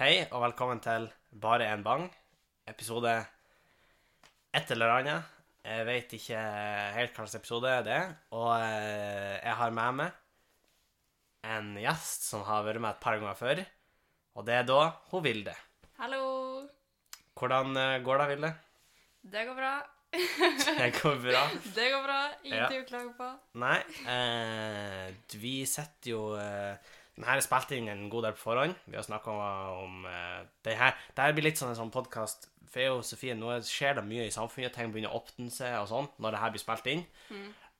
Hei, og velkommen til Bare en bang, episode et eller annet. Jeg vet ikke helt hva slags episode det er, og eh, jeg har med meg en gjest som har vært med et par ganger før, og det er da hun Vilde. Hallo. Hvordan eh, går det, Vilde? Det går bra. Det går bra. Det går bra. Ingenting Ja. å klage på. Nei, eh, vi setter jo eh, Den her er spilt inn en god del på forhånd. Vi har snakka om, om eh, det her. Blir litt sånn en sånn podkast For jeg og Sofie, nå skjer det mye i samfunnet. Ting begynner å åpne seg og sånn når det her blir spilt inn.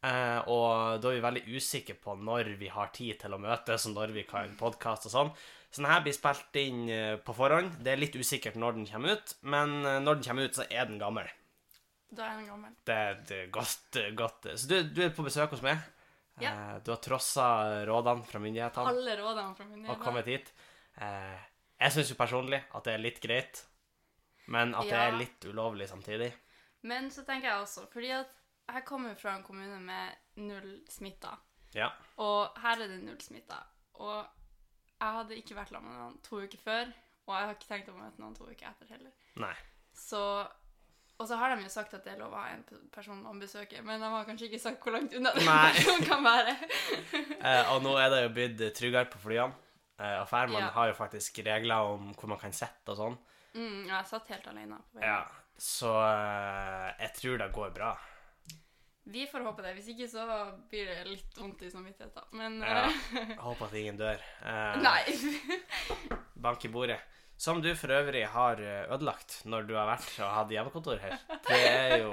Eh, og da er vi veldig usikre på når vi har tid til å møtes, og når vi kan podkaste og sånn. Så den her blir spilt inn eh, på forhånd. Det er litt usikkert når den kommer ut, men når den kommer ut, så er den gammel. Da er den gammel. Det, det er godt, godt. Så du, du er på besøk hos meg. Ja. Eh, Du har trossa rådene fra myndighetene Alle rådene fra myndighetene. og kommet hit. Eh, Jeg syns jo personlig at det er litt greit, men at det er litt ulovlig samtidig. Men så tenker jeg også, fordi at jeg kommer fra en kommune med null smitta, Ja. og her er det null smitta. Og jeg hadde ikke vært sammen med noen to uker før, og jeg har ikke tenkt å møte noen to uker etter heller. Nei. Så og så har de jo sagt at det er lov å ha en person man besøker, men de har kanskje ikke sagt hvor langt unna den personen kan være. Eh, Og nå er det jo blitt tryggere på flyene. Eh, Og Færmann Ja. har jo faktisk regler om hvor man kan sitte og sånn. Mm, jeg satt helt alene på veien. Ja. Så eh, jeg tror det går bra. Vi får håpe det. Hvis ikke så blir det litt vondt i samvittigheten. Men Ja. eh, håper at ingen dør. Eh, Nei. Bank i bordet. Som du for øvrig har eh, ødelagt når du har vært og hatt hjemmekontor her. Det er jo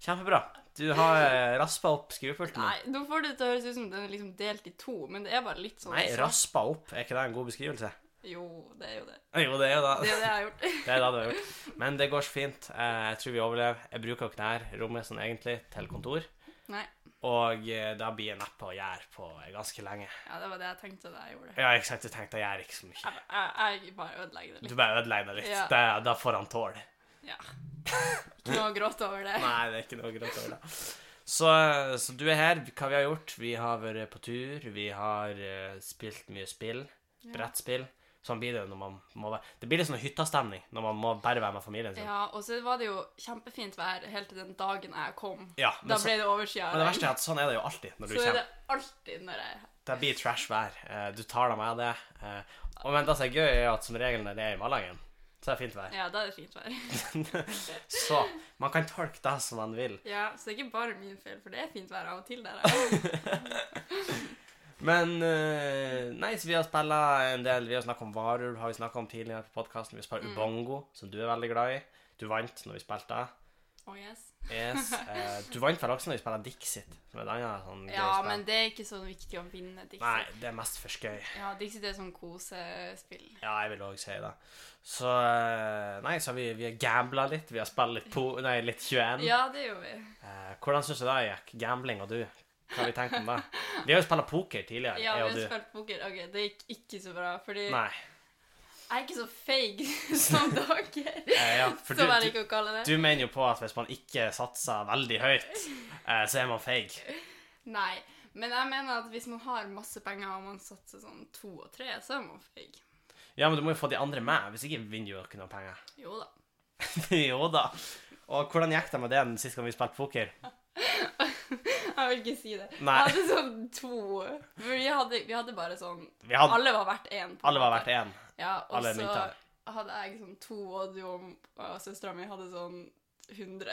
kjempebra. Du har raspa opp skrivepulten Nei. Nå får det til å høres ut som den er liksom delt i to, men det er bare litt sånn Nei, raspa opp, er ikke det en god beskrivelse? Jo, det er jo det. Jo, det er jo Det det. er det jeg har gjort. Det er det du har gjort. Men det går så fint. Eh, Jeg tror vi overlever. Jeg bruker jo ikke det her rommet sånn egentlig til kontor. Nei. Og det da blir jeg neppe å gjøre på ganske lenge. Ja, det var det jeg tenkte da jeg gjorde det. Ja, ikke sant, du tenkte jeg gjør ikke så mye. Jeg, jeg, jeg bare ødelegger det litt. Du bare ødelegger det litt. Ja. Det, da får han tåle. Ja. Ikke noe å gråte over det. Nei, det er ikke noe å gråte over det. Så, så du er her. Hva vi har gjort? Vi har vært på tur. Vi har uh, spilt mye spill. Ja. Brettspill. Sånn blir det jo når man må være Det blir litt sånn hyttastemning når man må bare være med familien sin. Ja, og så var det jo kjempefint vær helt til den dagen jeg kom. Ja, Da ble det overskya. men det verste er at sånn er det jo alltid når du Så er det alltid når jeg Det blir trash vær. Eh, Du tar deg med det. Eh, Og men det som er gøy, er at som regel når det er i Malangen, så er det fint vær. Ja, da er det fint vær. Så man kan tolke det som man vil. Ja, så det er ikke bare min feil, for det er fint vær av og til der. Men eh, Nei, så vi har spilla en del Vi har snakka om Varulv, har vi snakka om tidligere på podkasten. Vi har Mm. Ubongo, som du er veldig glad i. Du vant når vi spilte. Oh, yes. Yes. Eh, du vant vel også når vi spilte Dixit, som er denne, sånn Ja, men det er ikke så viktig å vinne Dixit. Nei, det er mest for skøy. Ja, Dixit er sånn kosespill. Ja, jeg vil òg si det. Så eh, Nei, så har vi, vi har gambla litt. Vi har spilt litt, po nei, litt 21. Ja, det gjorde vi. Hvordan syns du det gikk? Gambling og du? Hva har vi tenkt om det? Vi har jo spilt poker tidligere, Ja, vi har spilt poker. Ok, det gikk ikke så bra, fordi Nei. jeg er ikke så feig som dere. Ja, for Som jeg liker å kalle det. du mener jo på at hvis man ikke satser veldig høyt, eh, så er man feig. Nei, men jeg mener at hvis man har masse penger og man satser sånn to og tre, så er man feig. Ja, men du må jo få de andre med. Hvis ikke vinner jo ikke noen penger. Jo da. jo da. Og hvordan gikk det med det den siste gang vi spilte poker? Jeg vil ikke si det. Nei. Jeg hadde sånn to vi hadde, vi hadde bare sånn hadde, Alle var verdt én. alle var verdt én. Ja, og så hadde jeg sånn to og du og søstera mi hadde sånn 100.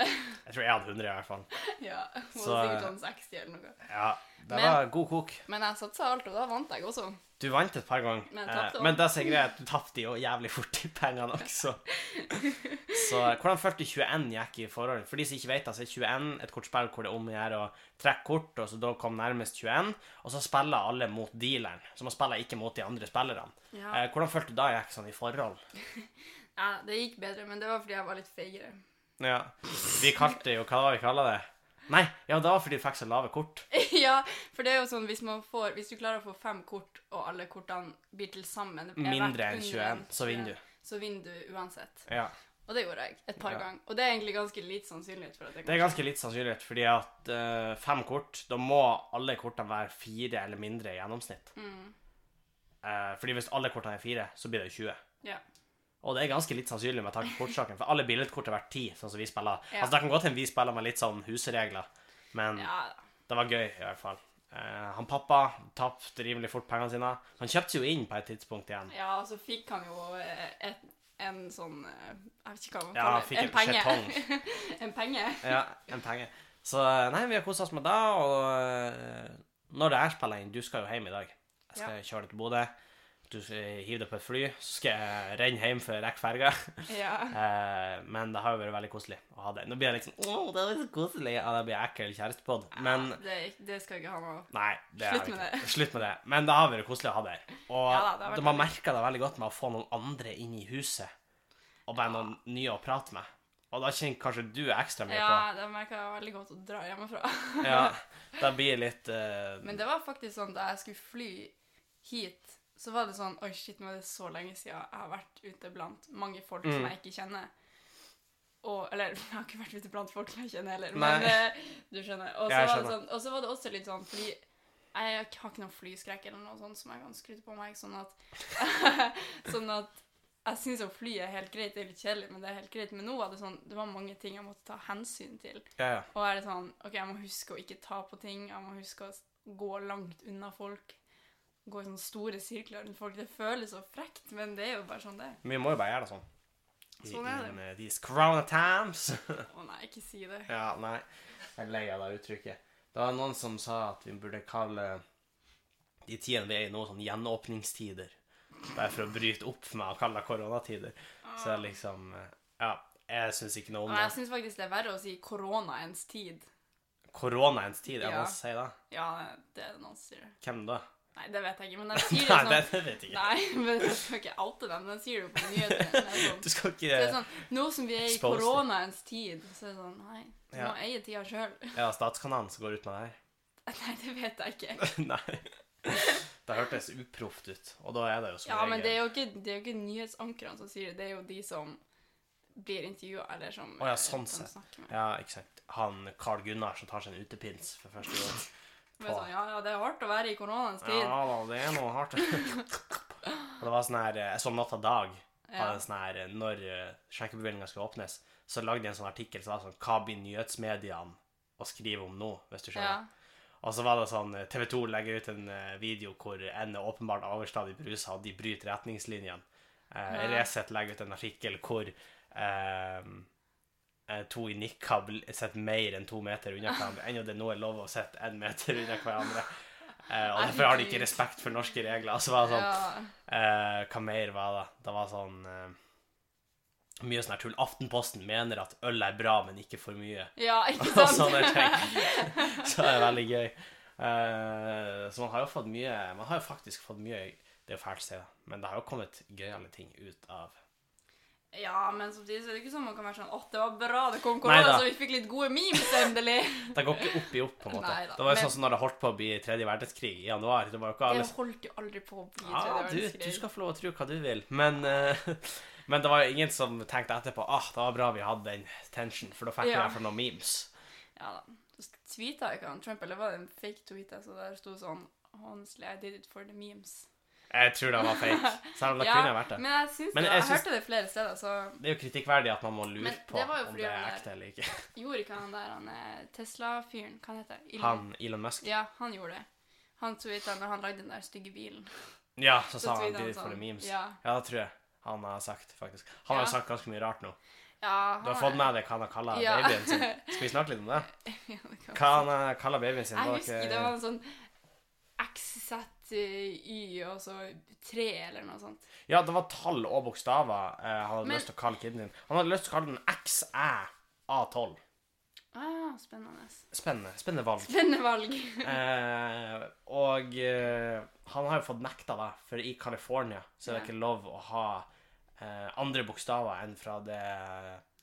Jeg tror jeg hadde 100 i hvert fall. ja, Hun Så- sikkert sånn 60 eller noe. Ja, det Men- var god kok. Men jeg satsa alt, og da vant jeg også. Du vant et par ganger. Men jeg eh, men det som er at du tapte jo jævlig fort de pengene også. Så hvordan følte du 21 gikk i forhold? For de som ikke vet så er 21 et kortspill hvor det er om å gjøre å trekke kort, og så da kom nærmest 21, og så spiller alle mot dealeren. Så man spiller ikke mot de andre spillerne. Ja. Eh, hvordan følte du da gikk sånn i forhold? ja, Det gikk bedre, men det var fordi jeg var litt feigere. Ja. Vi kalte jo Hva var det vi kalte det? Nei, ja, det var fordi du fikk så lave kort. ja, for det er jo sånn hvis man får Hvis du klarer å få fem kort, og alle kortene blir til sammen Mindre enn 21, så vinner du. Så vinner du uansett. Ja. Og det gjorde jeg et par Ja. ganger. Og det er egentlig ganske lite sannsynlighet for at jeg Det er ganske litt sannsynlig, fordi at uh, fem kort, da må alle kortene være fire eller mindre i gjennomsnitt. Mm. Uh, fordi hvis alle kortene er fire, så blir det jo 20. Ja. Og det er ganske litt sannsynlig med tanke på kortsaken, for alle billedkort har vært ti, sånn som vi spiller. Ja. Altså, det kan godt hende vi spiller med litt sånn husregler, men Ja, det var gøy, i hvert fall. Eh, han pappa tapte rimelig fort pengene sine. Han kjøpte seg jo inn på et tidspunkt igjen. ja, så fikk han jo eh, et, en sånn eh, Jeg vet ikke hva man Ja, kaller han fikk en, en penge. en penge. Ja, en penge. Så eh, nei, vi har kosa oss med det, og når det er spiller inn Du skal jo hjem i dag. Jeg skal kjøre deg til Bodø. Du hiver hive deg på et fly, så skal jeg renne hjem for å rekke ferga. Ja. Eh, men det har jo vært veldig koselig å ha det. Nå blir jeg liksom Å, det er så koselig. Ja, det blir ekkel kjærestepod. Men ja, det, det skal jeg ikke ha noe Nei, det Slutt med det. Slutt med det. Men det har vært koselig å ha det her. Og Ja da, det veldig- merka det veldig godt med å få noen andre inn i huset, og bare noen nye å prate med. Og da kjenner kanskje du ekstra mye Ja, det merka jeg veldig godt å dra hjemmefra. Ja, det blir litt uh... Men det var faktisk sånn da jeg skulle fly hit, så var det sånn Oi, shit, nå er det så lenge siden jeg har vært ute blant mange folk som Mm. jeg ikke kjenner. Og, eller jeg har ikke vært ute blant folk som jeg kjenner heller, Nei. men uh, du skjønner. Og så var, det sånn, var det også litt sånn fordi jeg har ikke noen flyskrekk eller noe sånt som jeg kan skryte på meg, sånn at Sånn at jeg syns jo fly er helt greit, det er litt kjedelig, men det er helt greit. Men nå var det sånn, det var mange ting jeg måtte ta hensyn til. Ja, ja. Og er det sånn OK, jeg må huske å ikke ta på ting. Jeg må huske å gå langt unna folk. Gå i sånne store sirkler rundt folk. Det føles så frekt, men det er jo bare sånn det er. Vi må jo bare gjøre det sånn. I, Sånn er det. in, uh, these corona times. Å nei, ikke si det. ja, nei. Jeg er lei av det uttrykket. Det var noen som sa at vi burde kalle de tidene vi er i nå, sånn gjenåpningstider. Bare for å bryte opp med å kalle det koronatider. Så det er liksom eh, Ja, jeg syns ikke noe om det. jeg syns faktisk det er verre å si koronaens tid. Koronaens tid, er det Ja. noen som sier det? Ja, det er det noen som sier. Hvem da? Nei, det vet jeg ikke, men den sier det Nei, sånn det, det vet jeg ikke. Nei, men jeg skal ikke alltid men jeg sier det jo på nyhetene. Er sånn, Du skal ikke det er sånn, Nå som vi er i koronaens tid, så er det sånn Nei, du Ja. må eie tida sjøl. Ja, Statskanalen som går ut med det her? Nei, det vet jeg ikke. Nei. Det hørtes uproft ut, og da er det jo som Ja, men det er jo ikke, det er jo ikke nyhetsankerne som sier det, det er jo de som blir intervjua, eller som Å ja, eh, sånn sett. Ja, ikke sant. Han Carl Gunnar som tar seg en utepils for første gang. På, sånn, ja, ja, det er hardt å være i koronaens tid. Ja da, det er noe hardt. Og det var sånn her Jeg så Natt av Dag Ja. hadde en sånn her Når sjekkebevilgninga skulle åpnes, så lagde de en sånn artikkel som var sånn Hva blir nyhetsmediene å skrive om nå, hvis du skjønner? Ja. Og så var det sånn TV 2 legger ut en eh, video hvor en er åpenbart overstadig brusa, og de bryter retningslinjene. Eh. Resett legger ut en artikkel hvor eh, eh, to i nikab sitter mer enn to meter unna hverandre. Ennå det nå er lov å sitte én meter unna hverandre. Eh, og derfor har de ikke respekt for norske regler. Altså, var det sånn eh, Hva mer var det? Det var sånn eh, Mye sånn her tull. Aftenposten mener at øl er bra, men ikke for mye. ja, ikke sant? sånne ting. Så det er veldig gøy. Eh, så man har jo fått mye Man har jo faktisk fått mye Det er jo fælt å si, men det har jo kommet gøyale ting ut av Ja, men samtidig så er det ikke sånn man kan være sånn Å, det var bra det kom korona, så vi fikk litt gode memes endelig. Det går ikke opp i opp, på en måte. Neida, det var jo men- sånn som når det holdt på å bli tredje verdenskrig i januar. Det alle Det holdt jo aldri på å bli Ja, tredje du, verdenskrig. du skal få lov å tro hva du vil, men uh, Men det var jo ingen som tenkte etterpå ah, det var bra vi hadde den tension, for da fikk vi i Ja. hvert fall noen memes. Ja da. Så tweeta ikke han Trump, eller var det en fake tweet? Så der sto sånn Honestly, I did it for the memes. Jeg tror det var fake. Selv om det Ja, kunne vært det. Men jeg syns Men det. jeg Jeg, hørte det flere steder, så Det er jo kritikkverdig at man må lure på om det er ekte eller ikke. gjorde ikke han der han eh, Tesla-fyren Hva heter Elon? Han Elon Musk. Ja, han gjorde det. Han tweeta når han lagde den der stygge bilen. Ja, så Så sa han did it for the sånn, memes. ja. Ja, det tror jeg han har sagt, faktisk. Han har Ja. jo sagt ganske mye rart nå. Ja, Du har fått med deg hva han har kalla babyen sin. Skal vi snakke litt om det? Hva han har kalla babyen sin? Jeg husker det var en sånn XZY og så tre eller noe sånt. Ja, det var tall og bokstaver eh, han hadde Men- lyst til å kalle kiden din. Han hadde lyst til å kalle den XÆA12. Ah, spennende. Spennende. Spennende valg. Spennende valg. Eh, og eh, han har jo fått nekta det, for i California så er det Ja. ikke lov å ha eh, andre bokstaver enn fra det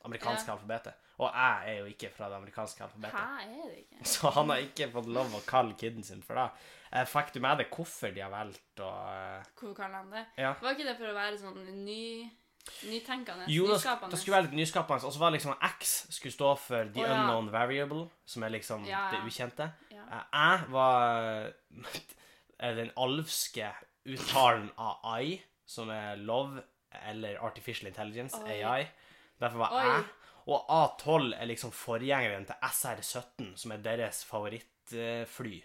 amerikanske Ja. alfabetet. Og jeg er jo ikke fra det amerikanske alfabetet. Hæ, er det ikke? Så han har ikke fått lov å kalle kiden sin for det. Eh, fikk du med deg hvorfor de har valgt å eh, Hvorfor kaller han det? Ja. Var ikke det for å være sånn ny, nytenkende? Jo, det, sk- nyskapende? det skulle være litt nyskapende. Og så var det liksom X skulle stå for the oh, ja. unknown variable, som er liksom Ja, det ukjente. Eh, Jeg var den alvske uttalen av I, som er love eller Artificial Intelligence, Oi. AI. Derfor var jeg. Og A12 er liksom forgjengeren til SR17, som er deres favorittfly.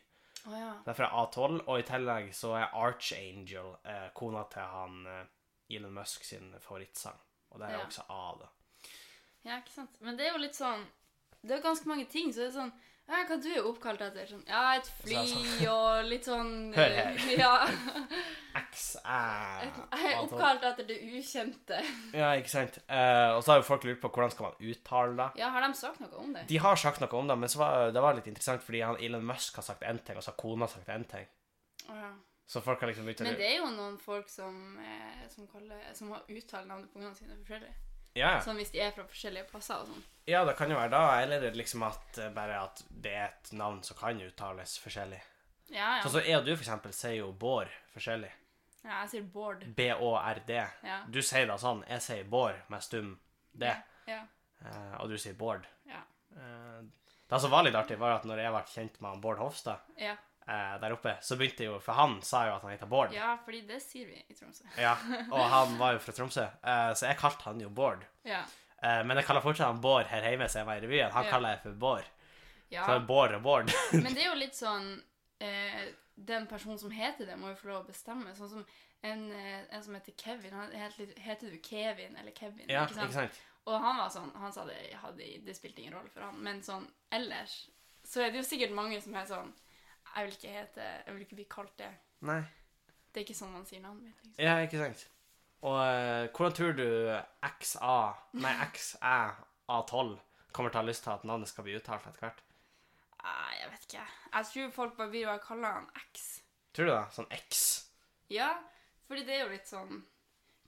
Å ja. Det er A12, og i tillegg så er Archangel eh, kona til han eh, Elon Musk sin favorittsang. Og det er Ja. også A, da. Ja, ikke sant. Men det er jo litt sånn Det er ganske mange ting, så det er sånn ja, Hva du er oppkalt etter? Sånn, ja, et fly og litt sånn Hør her. Ja. X, æ, Jeg er oppkalt etter det ukjente. Ja, ikke sant. Eh, og så har jo folk lurt på hvordan skal man uttale det. Ja, har de sagt noe om det? De har sagt noe om det, men så var, det var litt interessant fordi han Elon Musk har sagt én ting, og så har kona sagt én ting. Ja. Så folk har liksom uttalt Men det er jo noen folk som, eh, som, kaller, som har uttalt navnet på ungene sine forskjellig. Ja. Sånn hvis de er fra forskjellige plasser og sånn. ja, det kan jo være da, eller er det liksom at eh, bare at det er et navn som kan uttales forskjellig. Ja, ja. Sånn som jeg og du, for eksempel, sier jo Bård forskjellig. ja jeg sier Bård. B-å-r-d. Ja. Du sier da sånn. Jeg sier Bård med stum D, Ja. eh, og du sier Bård. Ja. Eh, det som var litt artig, var at når jeg ble kjent med han Bård Hofstad Ja. Eh, der oppe, så begynte jo For han sa jo at han heter Bård. ja, fordi det sier vi i Tromsø. Ja, og han var jo fra Tromsø, eh, så jeg kalte han jo Bård. Ja. Eh, men jeg kaller fortsatt han Bård her hjemme, så jeg var i revyen. Han Ja. kaller jeg for Bård. ja. Så Bård og Bård. Men det er jo litt sånn eh, Den personen som heter det, må jo få lov å bestemme. Sånn som en, eh, en som heter Kevin. Han heter, heter du Kevin eller Kevin? ja, ikke sant? Og han var sånn Han sa det, hadde, det spilte ingen rolle for han. Men sånn ellers så er det jo sikkert mange som er sånn Jeg vil ikke hete Jeg vil ikke bli kalt det. Nei. Det er ikke sånn man sier navnet mitt. Liksom. Ja, ikke sant. Og eh, hvordan tror du XA, nei XÆ-A12 kommer til å ha lyst til at navnet skal bli uttalt etter hvert? Nei, jeg vet ikke. Jeg tror folk bare blir å kalle han X. Tror du det? Sånn X? Ja, fordi det er jo litt sånn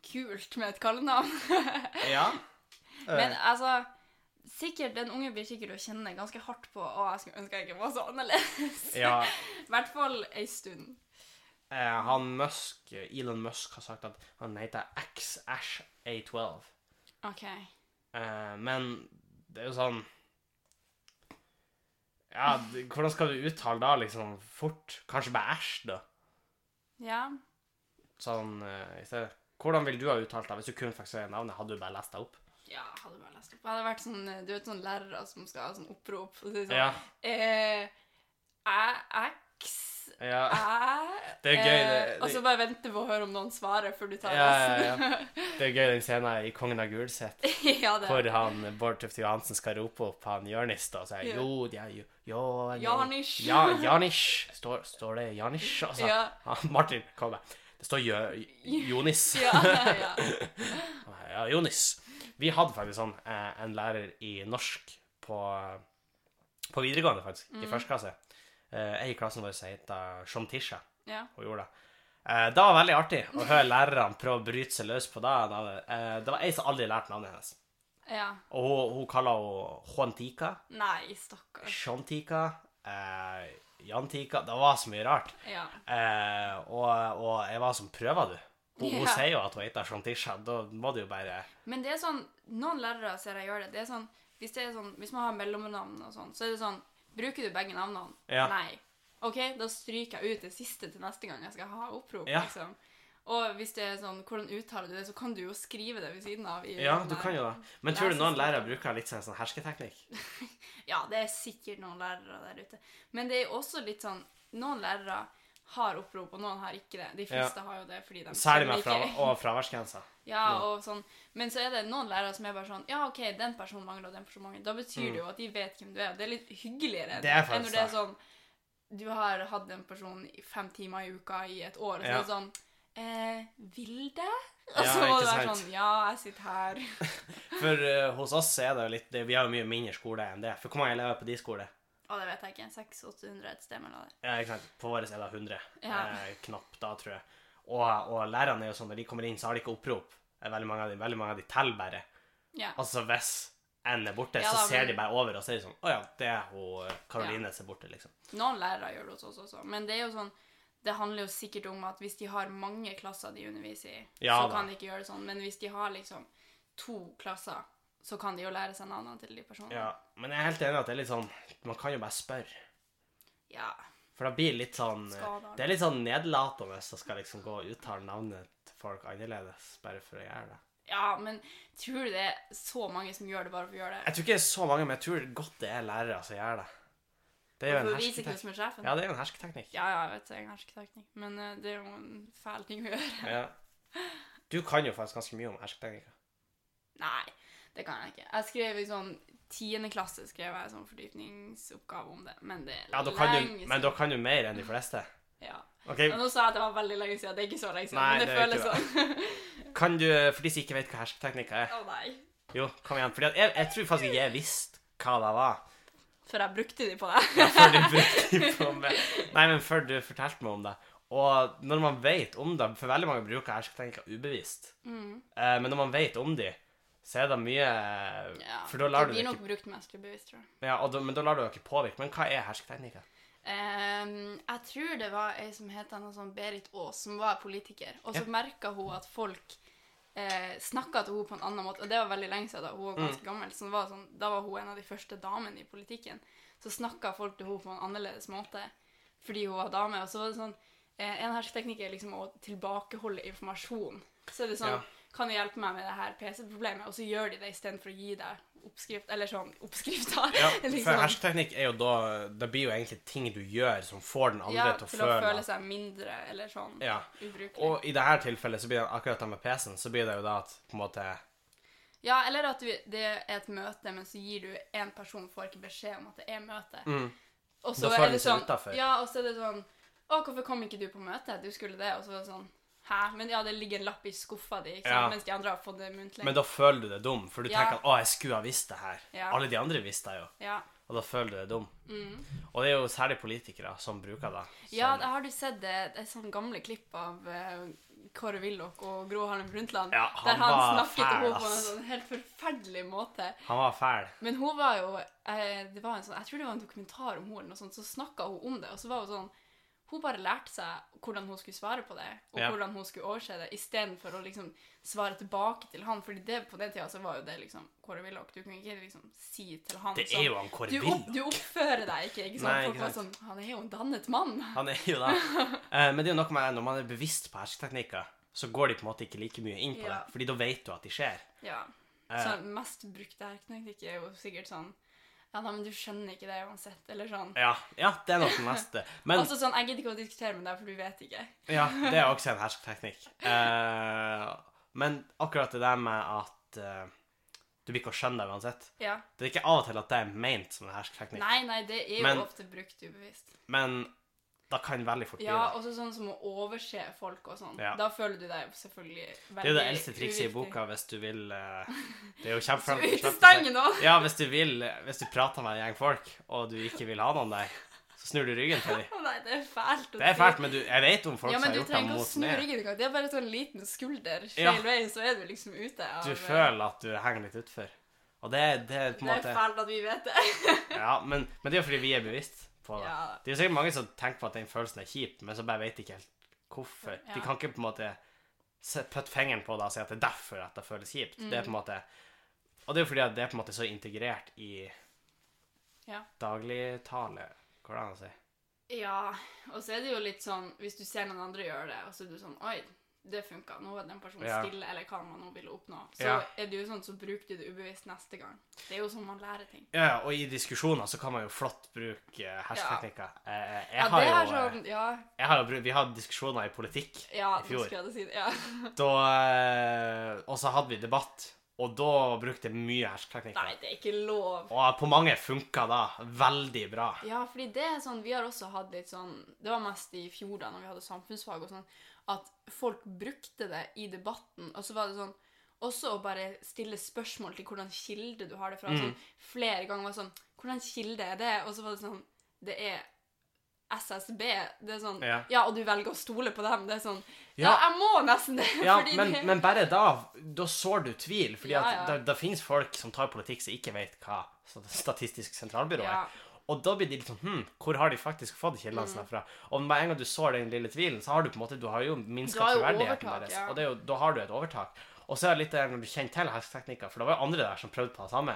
kult med et kallenavn. Ja. Men altså Sikkert, Den unge blir sikkert å kjenne ganske hardt på Å, jeg skulle ønske jeg ikke var så annerledes. ja. I hvert fall ei stund. Eh, han Musk, Elon Musk har sagt at han heter X-Ash-A12. OK. Eh, men det er jo sånn Ja, hvordan skal du uttale da, liksom, fort? Kanskje bare æsj, da? Ja. Sånn eh, i stedet. Hvordan ville du ha uttalt det? Hvis du kun fikk se navnet, hadde du bare lest det opp? Ja, hadde bare lest opp. Jeg hadde vært sånn Du vet sånn lærere som skal ha sånn opprop. Og si sånn Ja. eh, æ, X Ja. Æ Det er gøy, det- eh, Og så bare vente på å høre om noen svarer før du tar Ja, ja, resten. ja. Det er gøy den scenen i Kongen av Gulset, ja, hvor han Bård Tufte Johansen skal rope opp han Jørnis og si Ja. jo, er jo, jo, Janish. Ja, Janish. Står, står det Janish? Altså, Ja. ja, Martin, kom med. Det står Jonis. ja, ja. Ja, Jonis. Vi hadde faktisk sånn eh, en lærer i norsk på, på videregående, faktisk, Mm. i første klasse. Eh, ei i klassen vår heter Shomtisha. Ja. Hun gjorde det. Eh, det var veldig artig å høre lærerne prøve å bryte seg løs på det. Eh, det var ei som aldri lærte navnet hennes. ja. Og hun, hun kaller henne Juantica, Nei, stakkars. Shantika, eh, Jantika Det var så mye rart. Ja. Eh, og, og jeg var som Prøver du? Hun, hun sier jo at hun heter Shantisha. Da må du jo bare Men det er sånn Noen lærere ser jeg gjør det. Det er sånn Hvis, det er sånn, hvis man har mellomnavn og sånn, så er det sånn Bruker du begge navnene? Ja. Nei. OK, da stryker jeg ut det siste til neste gang jeg skal ha opprop. Ja. liksom. Og hvis det er sånn Hvordan uttaler du det, så kan du jo skrive det ved siden av. i Ja, du kan jo det. Men tror du noen det er lærere bruker litt sånn, sånn hersketeknikk? Ja, det er sikkert noen lærere der ute. Men det er jo også litt sånn Noen lærere har opprop, og noen har ikke det. De fleste har jo det fordi de Særlig med fra, og fraværsgrensa. Ja, og sånn. Men så er det noen lærere som er bare sånn Ja, OK, den personen mangler, og den personen mangler. Da betyr det jo at de vet hvem du er. Det er litt hyggeligere Mm. Det er enn når det er sånn Du har hatt en person i fem timer i uka i et år, og så Ja. er det sånn eh, Vilde? Og så må du være sånn Ja, jeg sitter her. For uh, hos oss er det jo litt det, Vi har jo mye mindre skole enn det. For hvor mange elever på de skole? Å, det vet jeg ikke. 600-800 et sted mellom der. Ja, ikke sant? På vår er det 100. Ja. Eh, knapt da, tror jeg. Og, og lærerne er jo sånn, når de kommer inn, så har de ikke opprop. Veldig mange av de, veldig mange av de teller bare. Ja. Altså hvis en er borte, Ja så ser men- de bare over og sier sånn Å ja, det er hun eh, Karoline som er borte, liksom. Noen lærere gjør det hos oss også, men det er jo sånn det handler jo sikkert om at hvis de har mange klasser de underviser i, Ja så da. kan de ikke gjøre det sånn. Men hvis de har liksom to klasser, så kan de jo lære seg navnene til de personene. Ja, Men jeg er helt enig i at det er litt sånn Man kan jo bare spørre. Ja. For det blir litt sånn Skadal. Det er litt sånn nedlatende å skal liksom gå og uttale navnet til folk annerledes bare for å gjøre det. Ja, men tror du det er så mange som gjør det bare for å gjøre det? Jeg tror ikke det er så mange, men jeg tror godt det er lærere som gjør det. Det er jo en hersketeknikk. er? Ja, det er jo en hersketeknikk. Ja, ja, jeg vet det er en hersketeknikk, men eh, det er jo en fæl ting å gjøre. Ja. Du kan jo faktisk ganske mye om hersketeknikker. Nei, det kan jeg ikke. Jeg skrev i sånn tiende klasse skrev jeg sånn fordypningsoppgave om det, men det er Ja, kan du, men da kan du mer enn de fleste. Ja. Okay. Men nå sa jeg at det var veldig lenge siden. Det er ikke så lenge siden, Nei, men det, det føles sånn. Kan du, for de som ikke vet hva hersketeknikker er Å nei. Jo, kom igjen. At jeg, jeg tror faktisk ikke jeg visste hva det var. Før jeg brukte de på deg. Ja, før du brukte de på meg. Nei, men før du fortalte meg om det. Og når man vet om det For veldig mange bruker hersketeknikker ubevisst. Mm. Eh, men når man vet om de, så er det mye Ja, For da lar det blir nok brukt mest ubevisst, tror jeg. ja, da, Men da lar du deg ikke påvirke. Men hva er hersketeknikker? Um, jeg tror det var ei som het noe sånn Berit Aas, som var politiker. Og så Ja. merka hun at folk eh, snakka til henne på en annen måte. Og det var veldig lenge siden, da hun var Mm. ganske gammel. Så var sånn, da var hun en av de første damene i politikken. Så snakka folk til henne på en annerledes måte fordi hun var dame. Og så var det sånn eh, En hersketeknikk er liksom å tilbakeholde informasjon. Så er det sånn Ja. Kan du hjelpe meg med det her PC-problemet? Og så gjør de det istedenfor å gi deg oppskrift Eller sånn oppskrifter. Ja, liksom. for hersketeknikk er jo da Det blir jo egentlig ting du gjør som får den andre Ja, til å føle Ja, til å føle seg mindre eller sånn Ja. ubrukelig. Og i dette tilfellet så blir det akkurat det med PC-en, så blir det jo da at på en måte Ja, eller at du, det er et møte, men så gir du en person får ikke beskjed om at det er møte. mm, Og så er det sånn. Ja, og så er det sånn Å, hvorfor kom ikke du på møte? Du skulle det. Og så er det sånn Hæ? Men ja, det ligger en lapp i skuffa di, ikke sant? Ja. mens de andre har fått det muntlig. Men da føler du deg dum, for du Ja. tenker at 'Å, jeg skulle ha visst det her'. Ja. Alle de andre visste det jo, Ja. og da føler du deg dum. Mm. Og det er jo særlig politikere som bruker det. ja, som- jeg har du sett det, det er sånn gamle klipp av uh, Kåre Willoch og Gro Harlem Brundtland, Ja, der han han var snakket til henne på en sånn helt forferdelig måte. Han var fæl. Men hun var jo eh, det var en sånn, Jeg tror det var en dokumentar om henne, eller noe sånt, så snakka hun om det. Og så var hun sånn Hun bare lærte seg hvordan hun skulle svare på det, og Ja. hvordan hun skulle overse det, istedenfor å liksom svare tilbake til han. Fordi det, på den tida så var jo det liksom Kåre Willoch. Du kan ikke liksom si til han Det sånn er jo han Kåre Willoch. du oppfører deg ikke, ikke sant? Nei, Folk var sånn Han er jo en dannet mann. Han er jo det. Eh, Men det er jo noe med når man er bevisst på hersketeknikker, så går de på en måte ikke like mye inn på Ja. det, fordi da vet du at de skjer. Ja. Eh, Så mest brukte herketeknikk er jo sikkert sånn Ja, nei, men du skjønner ikke det uansett, eller sånn. ja, ja, det er nok den neste. Men altså sånn, Jeg gidder ikke å diskutere med deg, for du vet ikke. ja, det er også en hersketeknikk. Eh, men akkurat det der med at eh, du blir ikke å skjønne det uansett. Ja. Det er ikke av og til at det er ment som en hersketeknikk, Nei, nei, det er jo Men- ofte brukt ubevisst. men da kan veldig fort bli Ja, det. også sånn som å overse folk og sånn. Ja. Da føler du deg selvfølgelig veldig uviktig. Det er jo det eldste trikset i boka hvis du vil eh, Det er jo Så kjempefrem... utestenge nå! Ja, hvis du vil Hvis du prater med en gjeng folk, og du ikke vil ha noen der, så snur du ryggen til dem. Nei, det er fælt Det er fælt, men du, jeg vet om folk ja, som men har du gjort det trenger ikke å mot snu meg. ryggen engang. Det er bare sånn liten skulder feil Ja. vei, så er du liksom ute av Du føler at du henger litt utfor. Og det, det er på en Det er fælt at vi vet det. Ja, men, men det er jo fordi vi er bevisst på det. Ja. Det er jo sikkert mange som tenker på at den følelsen er kjip, men så bare vet de ikke helt hvorfor. Ja. De kan ikke på en måte putte fingeren på det og si at det er derfor at det føles kjipt. Det er på en Mm. måte Og det er jo fordi at det er på en måte så integrert i Ja. dagligtale. Går det an å si? Ja, og så er det jo litt sånn Hvis du ser noen andre gjøre det, og så er du sånn Oi, det funka. Nå er den personen Ja. stille, eller hva man nå ville oppnå. Så Ja. er det jo sånn, så bruker du det ubevisst neste gang. Det er jo sånn man lærer ting. Ja, ja, og i diskusjoner så kan man jo flott bruke hersketeknikker. Ja. Jeg, Ja, har det jo er eh, sånn Ja, jeg har jo Vi hadde diskusjoner i politikk ja i fjor. jeg si det. Ja. Da, eh, og så hadde vi debatt, og da brukte jeg mye hersketeknikker. Nei, det er ikke lov. Og på mange funka da veldig bra. Ja, fordi det er sånn Vi har også hatt litt sånn Det var mest i fjor, da, når vi hadde samfunnsfag og sånn, at folk brukte det i debatten, og så var det sånn også å bare stille spørsmål til hvordan kilde du har det fra. Mm. Sånn, flere ganger var det sånn Hvordan kilde er det? Og så var det sånn Det er SSB. Det er sånn Ja. Ja, og du velger å stole på dem. Det er sånn Ja, Ja. jeg må nesten det! Ja, men, det- men bare da Da sår du tvil. Fordi Ja, at det, det finnes folk som tar politikk som ikke vet hva Statistisk sentralbyrå er. Og da blir de litt sånn Hm, hvor har de faktisk fått kildene Mm. sine fra? Og med en gang du sår den lille tvilen, så har du på en måte Du har jo minska troverdigheten deres. ja. Og det jo, da har du et overtak. Og så er det litt det når du kjenner til hersketeknikker, for det var jo andre der som prøvde på det samme.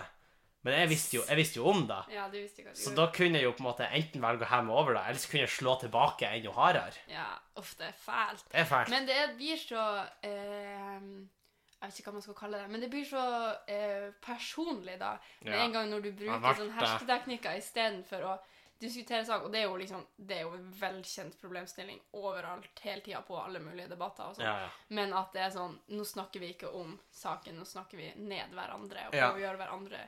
Men jeg visste jo, jeg visste jo om det. Ja, du visste jo hva du Så gjorde. da kunne jeg jo på en måte enten velge å hemme over det, eller så kunne jeg slå tilbake enda hardere. Ja, uff, det er fælt. Det er fælt. Men det blir så eh, Jeg vet ikke hva man skal kalle det, men det blir så eh, personlig, da. Med Ja. en gang når du bruker sånne hersketeknikker istedenfor å diskutere sak. Og det er jo liksom Det er jo en velkjent problemstilling overalt, hele tida, på alle mulige debatter og sånn. Ja, ja. Men at det er sånn Nå snakker vi ikke om saken, nå snakker vi ned hverandre og prøver å gjøre hverandre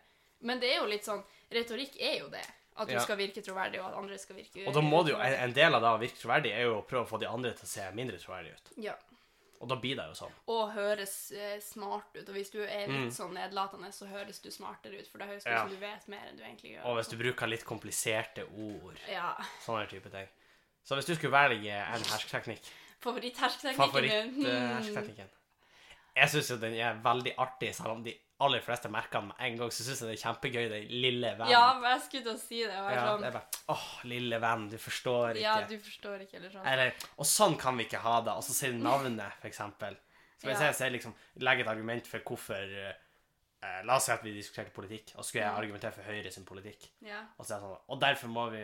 Men det er jo litt sånn Retorikk er jo det. At du Ja. skal virke troverdig, og at andre skal virke Og da må du jo, utroverdig. en del av det å virke troverdig er jo å prøve å få de andre til å se mindre troverdige ut. Ja. Og da blir det jo sånn. Og høres eh, smart ut. Og hvis du er litt Mm. sånn nedlatende, så høres du smartere ut, for det høres ut Ja. som du vet mer enn du egentlig gjør. Og hvis du bruker litt kompliserte ord. Ja. Sånne type ting. Så hvis du skulle velge en hersketeknikk Favoritt-hersketeknikken din? Hmm. Favoritt-hersketeknikken Jeg syns jo den er veldig artig, selv om de aller fleste merker den med en gang. Så syns jeg det er kjempegøy, den lille venn. Ja, men jeg skulle til å si det. Og Ja, sånn... det er bare Åh, lille venn, du forstår ikke. ja, du forstår ikke, eller sånn. Eller, og sånn kan vi ikke ha det. Og så sier navnet, for eksempel. Så hvis Ja. jeg sier liksom, legger et argument for hvorfor eh, La oss si at vi diskuterte politikk, og så skulle jeg Mm. argumentere for Høyre sin politikk. Ja. Og, så er sånn, og derfor må vi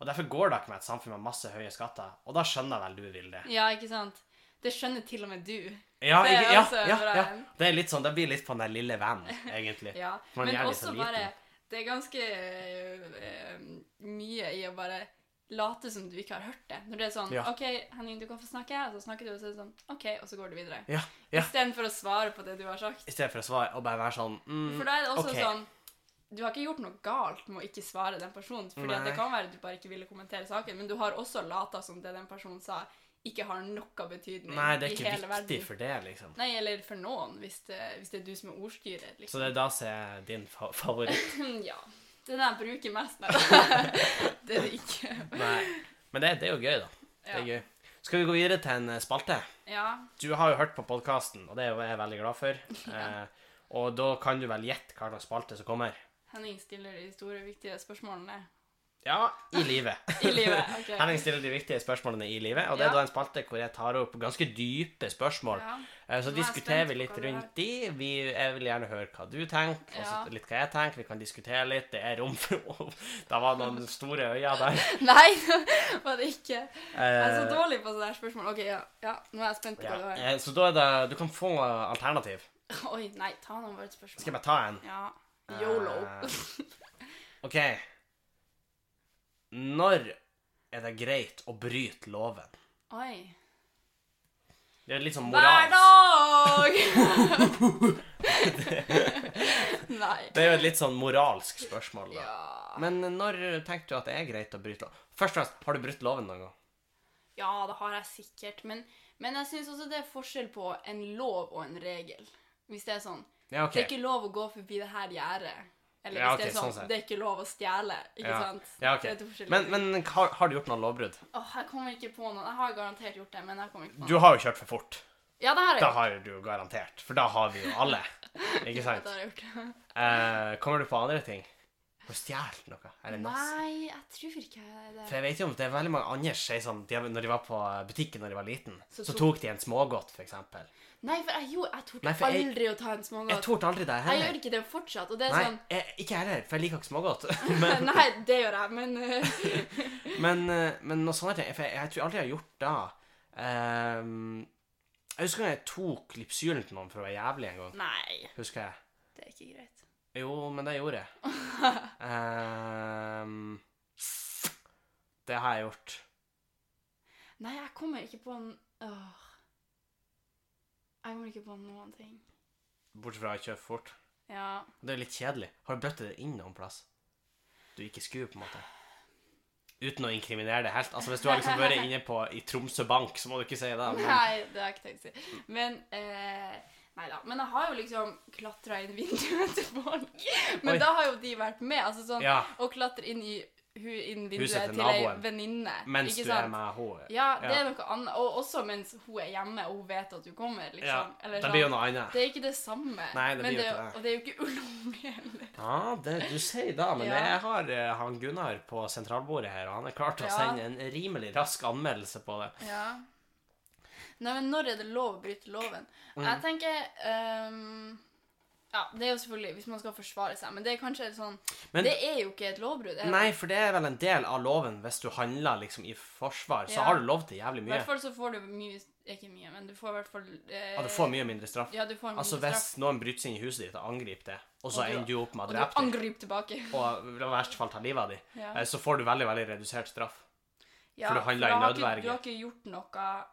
Og derfor går det ikke med et samfunn med masse høye skatter. Og da skjønner vel du vil det. ja, ikke sant? Det skjønner til og med du. Ja, Det er ja, ja, ja. Det er litt sånn, det blir litt på den der lille venn, egentlig. Ja. Man Men også sånn bare. Det er ganske uh, mye i å bare late som du ikke har hørt det. Når det er sånn Ja. OK, Henning, du kan få snakke, og så snakker du, og så er det sånn OK, og så går du videre. Ja, ja. Istedenfor å svare på det du har sagt. I stedet for å svare og bare være sånn mm, For da er det også okay. sånn Du har ikke gjort noe galt med å ikke svare den personen. Fordi det kan være du bare ikke ville kommentere saken, men du har også lata som det den personen sa, ikke har noe betydning Nei, det er ikke viktig verden. for det, liksom. Nei, eller for noen, hvis det, hvis det er du som er ordstyrer. Så Liksom. det er da som er din fa favoritt. ja. Den jeg bruker mest. Nei, det er det ikke. Nei. Men det, det er jo gøy, da. Det er Ja. gøy. Skal vi gå videre til en eh, spalte? ja. Du har jo hørt på podkasten, og det er jeg veldig glad for. Eh, og da kan du vel gjette hva slags spalte som kommer? Henning stiller de store, viktige spørsmålene Ja, i livet. i livet. ok. Henning stiller de viktige spørsmålene i livet, og det Ja. er da en spalte hvor jeg tar opp ganske dype spørsmål. Ja. Eh, Så Nå er jeg diskuterer spent vi på litt hva rundt de. Vi, jeg vil gjerne høre hva du tenker, og så litt hva jeg tenker. Vi kan diskutere litt. Det er rom for Det var noen store øyne der. Nei, det var det ikke. Jeg er så Eh, dårlig på sånne her spørsmål. Ok, ja. ja. Nå er jeg spent på hva du har. Eh, Så da er det Du kan få alternativ. Oi, nei, ta noen bare et spørsmål. Skal jeg bare ta en? Ja. Yolo. Eh, OK. Når er det greit å bryte loven? Oi. Det er litt sånn Hver moralsk. dag! nei. Det er jo et litt sånn moralsk spørsmål. da. Ja. Men når tenker du at det er greit å bryte loven? Først og fremst, har du brutt loven noen gang? ja, det har jeg sikkert. Men, men jeg syns også det er forskjell på en lov og en regel. Hvis det er sånn Ja, OK. Det er ikke lov å gå forbi det her gjerdet. Eller Ja, okay, det er sånn, sånn det er ikke lov å stjele. Ikke Ja. sant? Ja, okay. Men, men har, har du gjort noe lovbrudd? Åh, jeg kommer ikke på noen. Jeg har garantert gjort det, men jeg kommer ikke på Du har jo kjørt for fort. Ja, det har jeg Da har du jo garantert. For da har vi jo alle. Ikke Ja, det har jeg gjort. Eh, kommer du på andre ting? Har du stjålet noe? Eller nass? Nei, jeg tror ikke det. For jeg vet jo om det er veldig mange andre som sier sånn de, Når de var på butikken når de var liten, Så så, tok- de en smågodt, eksempel. Nei, for jeg, jo, jeg torde jeg- aldri å ta en Jeg smågodt. torde aldri det heller. Jeg gjør ikke det fortsatt, det Nei, sånn jeg, ikke jeg heller, for jeg liker ikke smågodt. men, Nei, det gjør jeg, men uh, men, eh, men noe ting For jeg, jeg tror aldri jeg har gjort det. Um, jeg husker jeg tok Lipsylen til noen for å være jævlig en gang. Nei, Husker jeg. det er ikke greit. Jo, men det gjorde jeg. um, det har jeg gjort. Nei, jeg kommer ikke på en øh. Jeg kommer ikke på noen ting. Bortsett fra å kjøre fort. Ja. Det er litt kjedelig. Har du bøttet det inn noen plass? Du ikke skulle, på en måte. Uten å inkriminere det helt. Altså, Hvis du har liksom vært inne på i Tromsø Bank, så må du ikke si det. Men, Nei, det har jeg ikke tenkt å si. Men eh, Nei da. Men jeg har jo liksom klatra inn vinduet til folk. Men Oi. da har jo de vært med. Altså sånn ja, Å klatre inn i inn vinduet til til ei venninne. mens du er med henne. Ja, det Ja. er noe annet. Og også mens hun er hjemme og hun vet at du kommer. liksom. Ja, Eller Det sånn. blir jo noe annet. Det er ikke det samme. Nei, det blir jo ikke det. Og det er jo ikke ulovlig heller. Ja, det, du sier det, men Ja. jeg har uh, han Gunnar på sentralbordet her, og han er klar til å sende en rimelig rask anmeldelse på det. Ja. Nei, men når er det lov å bryte loven? Mm. Jeg tenker um, Ja, det er jo selvfølgelig hvis man skal forsvare seg, men det er kanskje sånn Men- Det er jo ikke et lovbrudd. Nei, for det er vel en del av loven hvis du handler liksom i forsvar, så Ja. har du lov til jævlig I mye. hvert fall så får du mye Ikke mye, men du får i hvert fall eh, Ja, du får mye mindre straff. Ja, du får mindre Altså straff. hvis noen bryter seg inn i huset ditt og angriper det, og så ender du opp med å Og du angriper tilbake. og i verste fall tar livet av dem, Ja. så får du veldig, veldig redusert straff. Ja, for du handler i ikke- Du har ikke gjort noe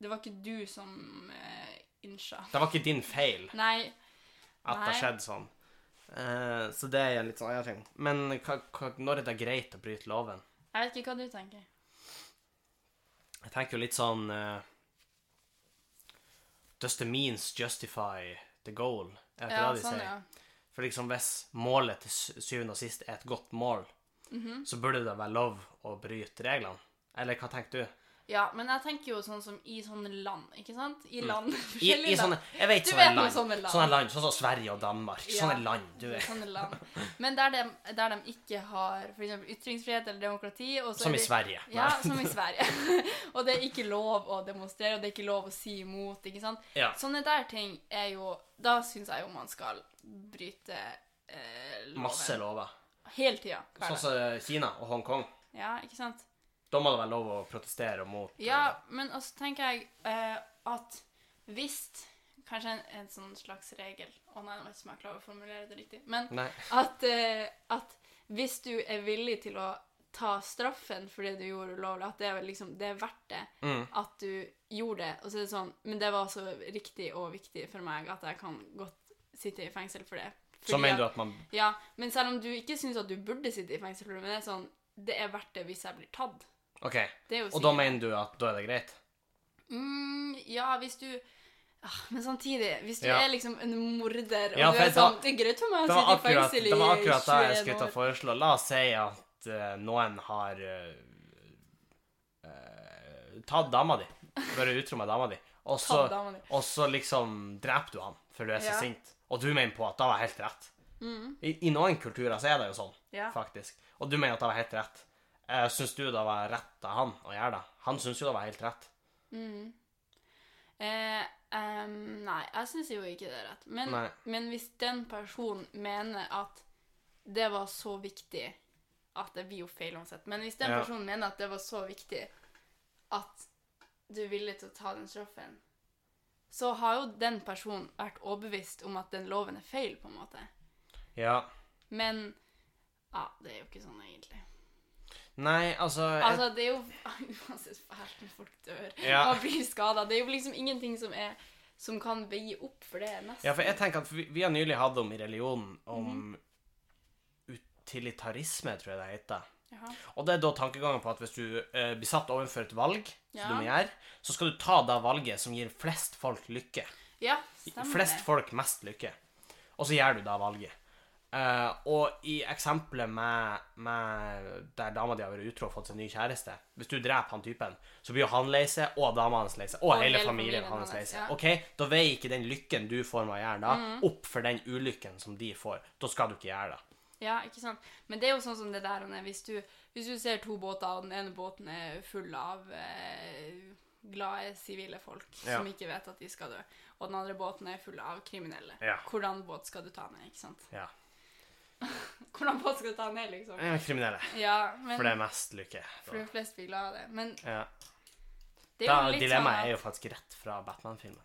Det var ikke du som uh, innsja. Det var ikke din feil Nei. at det Nei. skjedde sånn. Eh, så det er en litt sånn annen ting. Men hva, hva, når er det greit å bryte loven? Jeg vet ikke hva du tenker. Jeg tenker jo litt sånn eh, Does the means justify the goal? Er det ikke Ja, det de sånn, sier? ja. For liksom hvis målet til sy- syvende og sist er et godt mål, Mhm. så burde det være lov å bryte reglene. Eller hva tenker du? Ja, men jeg tenker jo sånn som i sånne land, ikke sant? I land. Mm. I, i sånne, jeg vet sånne vet land. sånne land. Sånne land, sånn som Sverige og Danmark. Ja. Sånne land, du vet. Sånne land. Men der de, der de ikke har eksempel ytringsfrihet eller demokrati Som er i Sverige. Ja, som i Sverige. og det er ikke lov å demonstrere, og det er ikke lov å si imot, ikke sant? Ja. Sånne der ting er jo Da syns jeg jo man skal bryte eh, loven. Masse lover. Hele tida. Sånn som Kina og Hongkong. Ja, ikke sant? Da må det være lov å protestere mot Ja, men også tenker jeg eh, at hvis Kanskje en, en sånn slags regel Å nei, jeg vet ikke om jeg klarer å formulere det riktig. Men at, eh, at hvis du er villig til å ta straffen for det du gjorde ulovlig, at det er, liksom, det er verdt det Mm. at du gjorde det, og så er det sånn Men det var så riktig og viktig for meg at jeg kan godt sitte i fengsel for det. Så Fordi mener du at man Ja, men selv om du ikke syns at du burde sitte i fengsel for det, men det er sånn Det er verdt det hvis jeg blir tatt. OK. Det Og da mener du at da er det greit? Mm, ja, hvis du ah, Men samtidig, hvis du Ja. er liksom en morder, og Ja, du er det sånn Det er greit for meg å sitte i fengsel i det var akkurat da jeg skulle ta år. foreslå. La oss si at uh, noen har uh, tatt dama di. Vært utro med dama di. Og så, liksom dreper du han for du er så Ja. sint. Og du mener på at det var helt rett. Mm, I, I noen kulturer så er det jo sånn, faktisk. Og du mener at det var helt rett. Uh, syns du det var rett av han å gjøre det? Han syns jo det var helt rett. Mm. Eh, um, nei, jeg syns jo ikke det er rett. Men, men hvis den personen mener at det var så viktig at Det blir jo feil uansett. Men hvis den Ja. personen mener at det var så viktig at du er villig til å ta den straffen, så har jo den personen vært overbevist om at den loven er feil, på en måte. Ja. Men ja, det er jo ikke sånn egentlig. Nei, altså, jeg, Altså, det er jo uansett fælt når folk dør Ja. og blir skada. Det er jo liksom ingenting som, er, som kan veie opp for det, nesten. Ja, for jeg tenker at vi, vi har nylig hatt om i religionen om Mhm. utilitarisme, tror jeg det heter. Jaha. Og det er da tankegangen på at hvis du eh, blir satt overfor et valg, Ja. som du må gjøre, så skal du ta det valget som gir flest folk lykke. Ja, stemmer flest folk mest lykke. Og så gjør du det valget. Eh, og i eksempelet med, med der dama di har vært utro og fått seg ny kjæreste Hvis du dreper han typen, så blir jo han lei seg, og dama hans lei seg, og, Og hele familien familien hans lei seg. ja. Mhm. OK, da veier ikke den lykken du får med å gjøre det, opp for den ulykken som de får. Da skal du ikke gjøre det. Ja, ikke sant. Men det er jo sånn som det der hvis du, hvis du ser to båter, og den ene båten er full av eh, glade sivile folk Ja. som ikke vet at de skal dø, og den andre båten er full av kriminelle, Ja. hvordan båt skal du ta ned, ikke sant? Ja. Hvordan ta ned, liksom? Ja, Kriminelle. Ja, men For det er mest lykke. for de fleste blir glad av det. Men Ja. det er Da, jo litt dilemmaet sånn er jo faktisk rett fra Batman-filmen.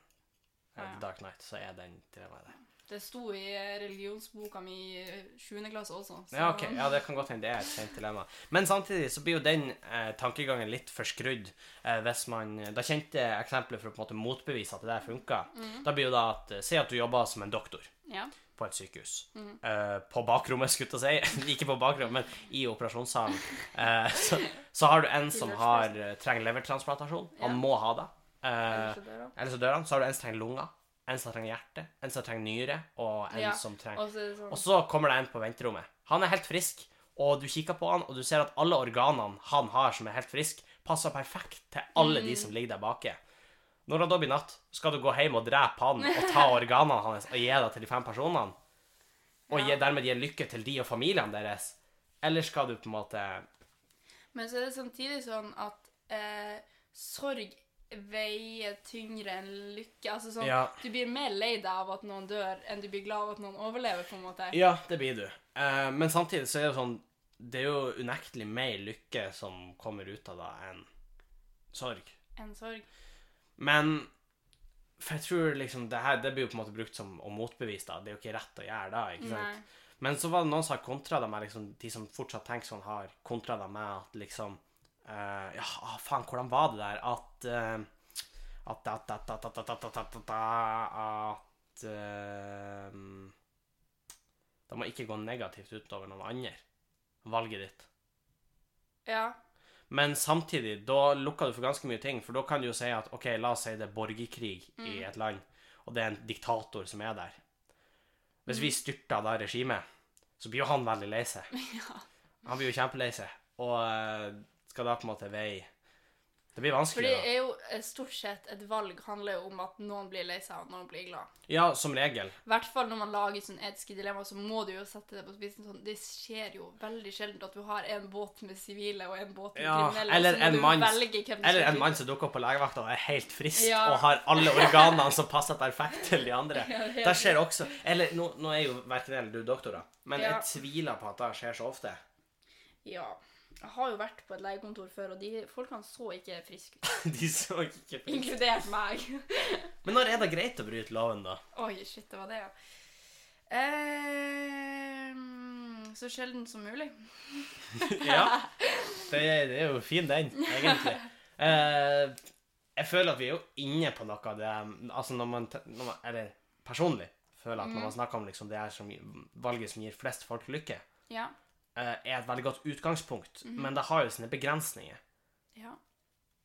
Eh, Ja. Dark Knight, så er den dilemmaet der. det sto i eh, religionsboka mi i 7. klasse også. så- Ja, ok. Ja, det kan godt hende det er et kjent dilemma. Men samtidig så blir jo den eh, tankegangen litt forskrudd eh, hvis man Da kjente eksempelet for å på en måte motbevise at det der funka. Mm. Da blir jo da at eh, Si at du jobber som en doktor Ja. På et sykehus. Mm. Eh, på bakrommet, skulle jeg si. Ikke på bakrommet, men i operasjonssalen. Eh, så, så har du en som har eh, trenger levertransplantasjon. Han Ja. må ha det. Eh, Ellers så dør han. eller så dør han. Så har du en som trenger lunger, en som trenger hjerte, en som trenger nyre, og en Ja, som trenger Og så sånn og så kommer det en på venterommet. Han er helt frisk, og du kikker på han, og du ser at alle organene han har som er helt friske, passer perfekt til alle de som ligger der bake. Når det da blir natt, skal du gå hjem og drepe han og ta organene hans og gi det til de fem personene? Og Ja. gi, dermed gi lykke til de og familiene deres? Eller skal du på en måte Men så er det samtidig sånn at eh, sorg veier tyngre enn lykke. Altså sånn, Ja. Du blir mer lei deg av at noen dør, enn du blir glad av at noen overlever. på en måte. Ja, det blir du. Eh, men samtidig så er det sånn Det er jo unektelig mer lykke som kommer ut av det, enn sorg. Enn sorg. Men For jeg tror liksom det her Det blir jo på en måte brukt som å motbevise da. Det er jo ikke rett å gjøre da, ikke sant? Nei. Men så var det noen som har kontra det med liksom, De som fortsatt tenker sånn, har kontra det med at liksom uh, Ja, ah, faen, hvordan var det der? At uh, At At At At At At At At At, eh, Det må ikke gå negativt utover noen andre. Valget ditt. Ja. Men samtidig, da lukker du for ganske mye ting. For da kan du jo si at OK, la oss si det er borgerkrig i et land, og det er en diktator som er der. Hvis vi styrter da regimet, så blir jo han veldig lei seg. ja. Han blir jo kjempelei seg. Og eh, skal da på en måte veie Det blir vanskelig. For det er jo eh, stort sett et valg handler jo om at noen blir lei seg, og noen blir glad. Ja, som regel. I hvert fall når man lager sånn etiske dilemmaer, så må du jo sette det på spissen sånn. Det skjer jo veldig sjelden at du har en båt med sivile og en båt med Ja, kriminelle, eller en mann- Eller en mann som dukker opp på legevakta og er helt frisk Ja. og har alle organene som passer perfekt til de andre. Ja, Det skjer også Eller nå, nå er jo verken eller du doktorer, men Ja. jeg tviler på at det skjer så ofte. Ja. Jeg har jo vært på et legekontor før, og de folkene så ikke friske ut. De så ikke friske Inkludert meg. Men når er det greit å bryte loven, da? Oi, shit, det var det, ja. Eh, så sjelden som mulig. Ja. Det er, det er jo fin, den, egentlig. Eh, jeg føler at vi er jo inne på noe av det Altså når man, når man Eller personlig føler at når man snakker om liksom det her som valget som gir flest folk lykke, Ja. Eh, er et veldig godt utgangspunkt, men det har jo sine begrensninger. ja.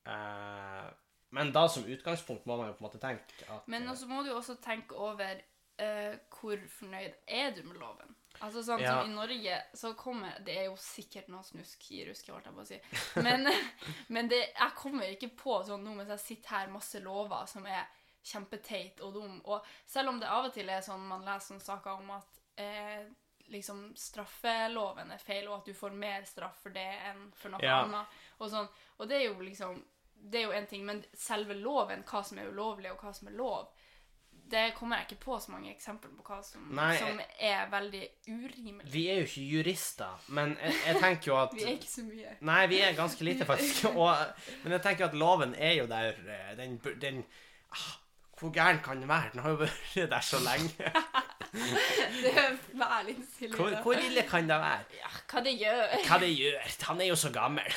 Uh, men da som utgangspunkt må man jo på en måte tenke at Men så også må du jo også tenke over uh, hvor fornøyd er du med loven. Altså sånn Ja. som I Norge så kommer Det er jo sikkert noe snusk i ruske, holdt jeg på å si. Men, men det, jeg kommer ikke på sånn nå mens jeg sitter her, masse lover som er kjempeteit og dum. Og selv om det av og til er sånn man leser sånne saker om at eh, liksom straffeloven er feil, og at du får mer straff for det enn for noe Ja. annet. Og, sånn, og det er jo liksom Det er jo en ting, men selve loven, hva som er ulovlig, og hva som er lov, det kommer jeg ikke på så mange eksempler på hva som, Nei, som er veldig urimelig. Vi er jo ikke jurister, men jeg, jeg tenker jo at Vi er ikke så mye. Nei, vi er ganske lite, faktisk. Og, men jeg tenker at loven er jo der eh, Den, den ah, Hvor gæren kan den være? Den har jo vært der så lenge. Det er Vær litt. Hvor, hvor ille kan det være? Ja, hva det gjør. Hva det gjør? Han er jo så gammel.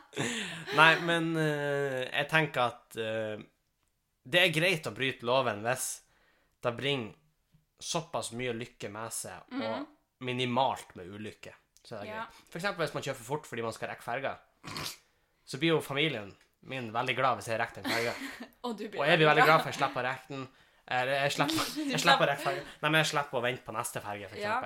Nei, men uh, jeg tenker at uh, det er greit å bryte loven hvis det bringer såpass mye lykke med seg, og minimalt med ulykke. Så er det Ja. greit. For eksempel hvis man kjører for fort fordi man skal rekke ferga, så blir jo familien min veldig glad hvis jeg rekker den ferga. Og Og jeg blir veldig glad for at jeg slipper å rekke den. Eller jeg slipper, jeg slipper. Nei, men jeg slipper å vente på neste ferge, for Ja.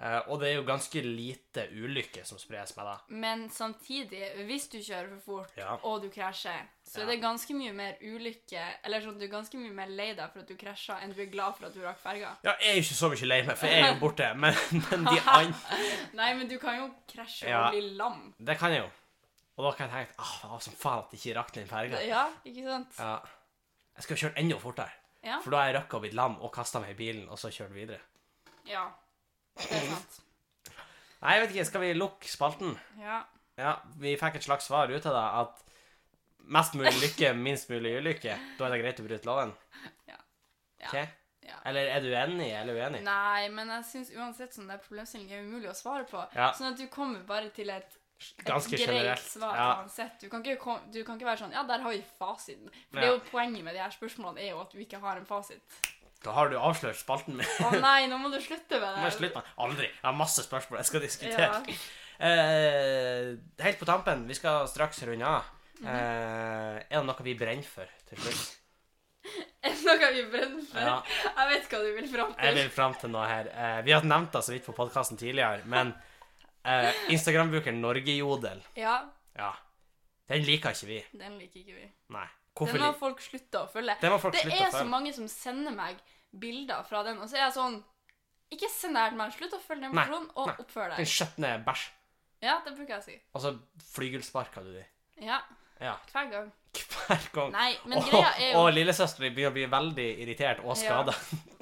Eh, og det er jo ganske lite ulykke som spres med det. Men samtidig, hvis du kjører for fort, Ja. og du krasjer, så Ja. er det ganske mye mer ulykke Eller sånn, du er ganske mye mer lei deg for at du krasja, enn du er glad for at du rakk ferga. Ja, jeg er jo ikke så mye lei meg, for jeg er jo borte. Men, men de andre Nei, men du kan jo krasje og bli lam. Det kan jeg jo. Og da kan jeg tenke ah, det var som faen at jeg ikke rakk den ferga. Ja, ikke sant? Ja. Jeg skulle kjørt enda fortere. Ja. For da har jeg røkka og blitt lam og kasta meg i bilen, og så kjørt videre. Ja. Det er sant. Nei, jeg vet ikke. Skal vi lukke spalten? Ja. Ja, vi fikk et slags svar ut av det. At mest mulig lykke, minst mulig ulykke. Da er det greit å bryte loven. Ja. Ja. Ok? Ja. Eller er du enig eller uenig? Nei, men jeg syns uansett sånn er problemstilling er umulig å svare på. Ja. Sånn at du kommer bare til et, et Ganske greit generelt. svar Ja. uansett. Du kan, ikke, du kan ikke være sånn Ja, der har vi fasiten. For Ja. det er jo poenget med de her spørsmålene er jo at du ikke har en fasit. Da har du avslørt spalten min. Å nei, nå må du slutte med det. slutte Aldri. Jeg har masse spørsmål jeg skal diskutere. Ja. Eh, helt på tampen, vi skal straks runde av. Mhm. Eh, er det noe vi brenner for til slutt? Er det noe vi brenner for? Ja. Jeg vet hva du vil fram Jeg vil fram til noe her. Eh, vi har nevnt det så vidt på podkasten tidligere, men eh, Instagram-brukeren Norgejodel, Ja, ja, den liker ikke vi. den liker ikke vi. Nei. Hvorfor Den må lik- folk slutte å følge. Det er så mange som sender meg bilder fra den, og så er jeg sånn Ikke send det her til meg. Slutt å følge den personen, og nei. oppfør Den deg. skjøtne bæsj. Ja, det bruker jeg å si. Og så flygelsparker du de. Ja, Ja. hver gang. hver gang. Nei, men og, greia er jo og lillesøsteren din begynner å bli veldig irritert og skada. Ja,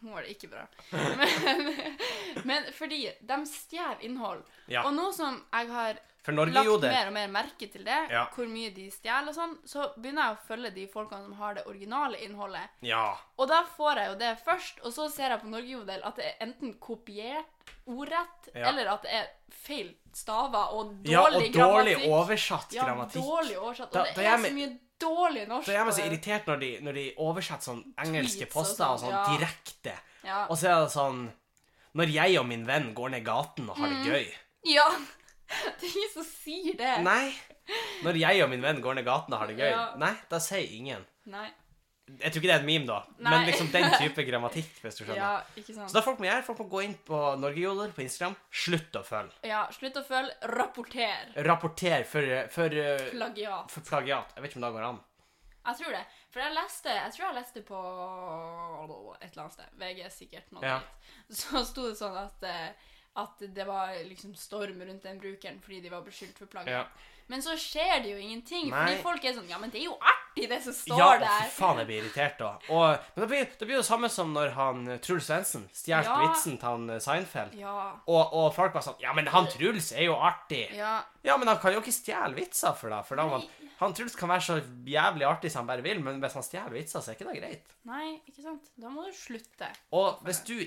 hun har det ikke bra. Men, men fordi de stjeler innhold. Ja. Og nå som jeg har lagt mer og mer merke til det, Ja. hvor mye de stjeler og sånn, så begynner jeg å følge de folkene som har det originale innholdet. Ja. Og da får jeg jo det først, og så ser jeg på Norgejodel at det er enten kopiert ordrett, Ja. eller at det er feil staver og dårlig grammatikk. ja, og dårlig grammatikk. oversatt Ja, dårlig oversatt. Og Da- det er så mye dårlig norsk. Så jeg er så irritert når de, når de oversetter sånn engelske poster og sånn, sånn ja. direkte. Ja. Og så er det sånn Når jeg og min venn går ned gaten og har Mm. det gøy ja. Det er ingen som sier det. Nei. Når jeg og min venn går ned gaten og har det gøy Ja. Nei, da sier ingen. Nei. Jeg tror ikke det er et meme, da. Nei. Men liksom den type grammatikk, hvis du skjønner. Ja, ikke sant. Så da folk må gjøre, folk må gå inn på Norgejoler på Instagram. Slutt å følge. Ja, slutt å følge. Rapporter. Rapporter for, for, uh, Plagiat. for plagiat. Jeg vet ikke om det går an. Jeg tror det. For jeg leste Jeg tror jeg leste på et eller annet sted. VG sikkert. Noe Ja. dritt. Så sto det sånn at eh, at det var liksom storm rundt den brukeren fordi de var beskyldt for plagiat. Ja. Men så skjer det jo ingenting, Nei. fordi folk er sånn Ja, men det er jo artig, det som står Ja, der. fy faen, jeg blir irritert da. Og, men det blir, det blir jo det samme som når han eh, Truls Svendsen stjal Ja. vitsen til han eh, Seinfeld. Ja. Og, og folk var sånn Ja, men han Truls er jo artig. Ja. Ja, men han kan jo ikke stjele vitser for deg. For da, man, han Truls kan være så jævlig artig som han bare vil, men hvis han stjeler vitser, så er ikke det greit. Nei, ikke sant? Da må du slutte. Og hvis du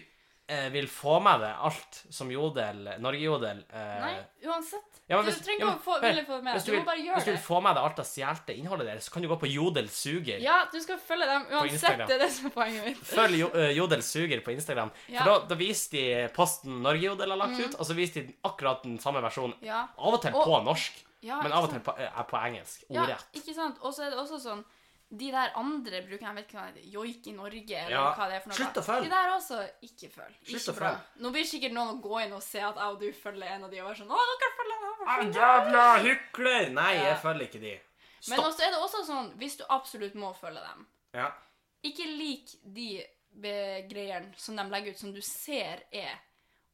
eh, vil få med deg alt som Jodel, Norgejodel eh, Nei, uansett. ja, men du trenger ikke ja, å få, ville få med. deg. Du, du, må bare gjøre det. hvis du vil få med deg alt av stjelte innholdet deres, så kan du gå på Jodel suger. Ja, du skal følge dem uansett. Det er det som er poenget mitt. Følg jo, eh, Jodel suger på Instagram. Ja. For da, da viser de posten Norgejodel har lagt ut, og så viser de akkurat den samme versjonen. Ja. Av og til Og- på norsk, men av og til på, eh, på engelsk. Ja, ikke sant? Og så er det også sånn De der andre brukerne, jeg vet ikke hva det heter, Joik i Norge, eller Ja. hva det er for noe. Slutt å følge. De der også, ikke følg. Slutt Ikke å bra. følge. Nå blir sikkert noen å gå inn og se at jeg og du følger en av de og være sånn Å, dere følger Ah, den! jævla hykler! Nei, Ja. jeg følger ikke de. Men Stopp. også er det også sånn, hvis du absolutt må følge dem, Ja. ikke lik de be- greiene som de legger ut, som du ser er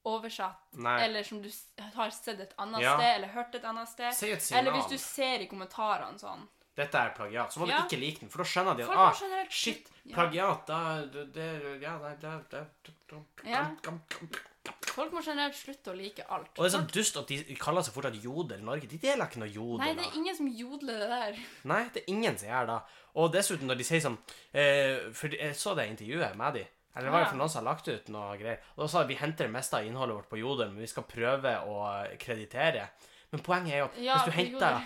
oversatt, Nei. eller som du s- har sett et annet Ja. sted, eller hørt et annet sted. Si et signal. Eller hvis du ser i kommentarene sånn. Dette er plagiat. Så må Ja. du ikke like den, for da skjønner de at ah, shit, plagiat, da det, Ja, det, det, det, det Ja. Folk må generelt slutte å like alt. Og det er så dust at de kaller seg fortsatt Jodel Norge. De deler ikke noe Jodel. Nei, det er ingen som jodler det der. Nei, det er ingen som gjør det. Og dessuten, når de sier sånn eh, For jeg så det intervjuet med de. Eller det var jo for noen som har lagt ut noe greier. Og da sa de vi henter det meste av innholdet vårt på Jodel, men vi skal prøve å kreditere. Men poenget er jo at Ja, hvis du henter.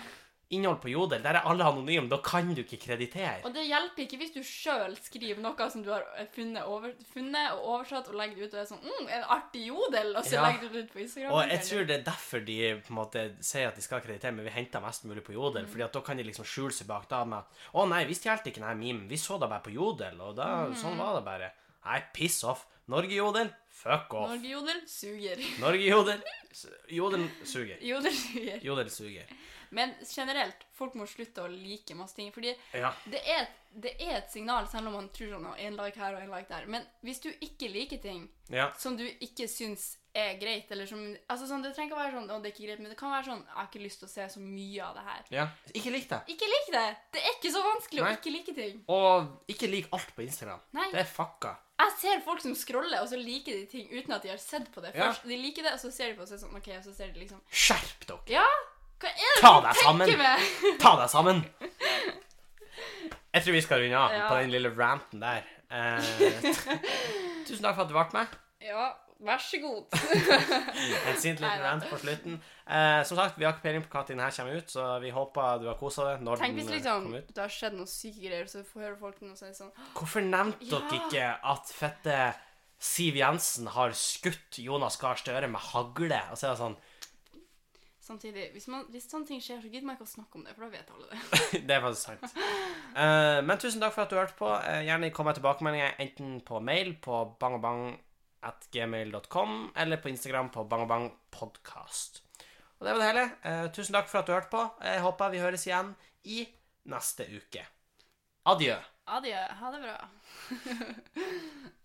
Innhold på Jodel, der er alle anonyme, da kan du ikke kreditere. Og det hjelper ikke hvis du sjøl skriver noe som du har funnet, over, funnet og oversatt, og legger det ut og er sånn mm, 'En artig jodel', og så Ja. legger du det ut på Instagram. Og jeg tror det er derfor de på en måte sier at de skal kreditere, men vi henter mest mulig på Jodel. Mm. fordi at da kan de liksom skjule seg bak da med at 'Å nei, vi stjal ikke denne memen, vi så da bare på Jodel', og da, Mm. sånn var det bare. Nei, piss off. Norge-Jodel, fuck off. Norge-jodel suger. Norge-Jodel, Jodel suger. Jodel suger. Jodel suger. Men generelt, folk må slutte å like masse ting. Fordi Ja. det er, det er et signal, selv om man tror sånn en like her og en like der. Men hvis du ikke liker ting Ja. som du ikke syns er greit, eller som altså sånn, Det trenger ikke å være sånn å, det er ikke greit, men det kan være sånn Jeg har ikke lyst til å se så mye av det her. ja. Ikke lik det. Ikke lik det! Det er ikke så vanskelig Nei. å ikke like ting. Og ikke lik alt på Instagram. Nei. Det er fucka. Jeg ser folk som scroller, og så liker de ting uten at de har sett på det Ja. først. De liker det, og så ser de på og så er det sånn, ok, og så ser de liksom Skjerp dere! Ja! Hva er det Ta du deg tenker sammen. med? Ta deg sammen! Jeg tror vi skal runde av Ja. på den lille ranten der. Eh, tusen takk for at du ble med. Ja, vær så god. En sint liten Neida. rant på slutten. Eh, som sagt, vi har ikke peiling på når denne her kommer ut, så vi håper du har kosa deg når Tenk den hvis eh, liksom kommer ut. det har skjedd noen syke greier, så får høre folk noe si sånn Hvorfor nevnte Ja. dere ikke at fette Siv Jensen har skutt Jonas Gahr Støre med hagle? Og så er det sånn Samtidig, hvis, man, hvis sånne ting skjer, så gidder man ikke å snakke om det, for da vet alle det. Det er faktisk sant. Uh, men tusen takk for at du hørte på. Uh, gjerne kom med tilbakemeldinger enten på mail på bangabang.gmail.com eller på Instagram på bangabangpodkast. Og det var det hele. Uh, tusen takk for at du hørte på. Jeg håper vi høres igjen i neste uke. Adjø. Adjø. Ha det bra.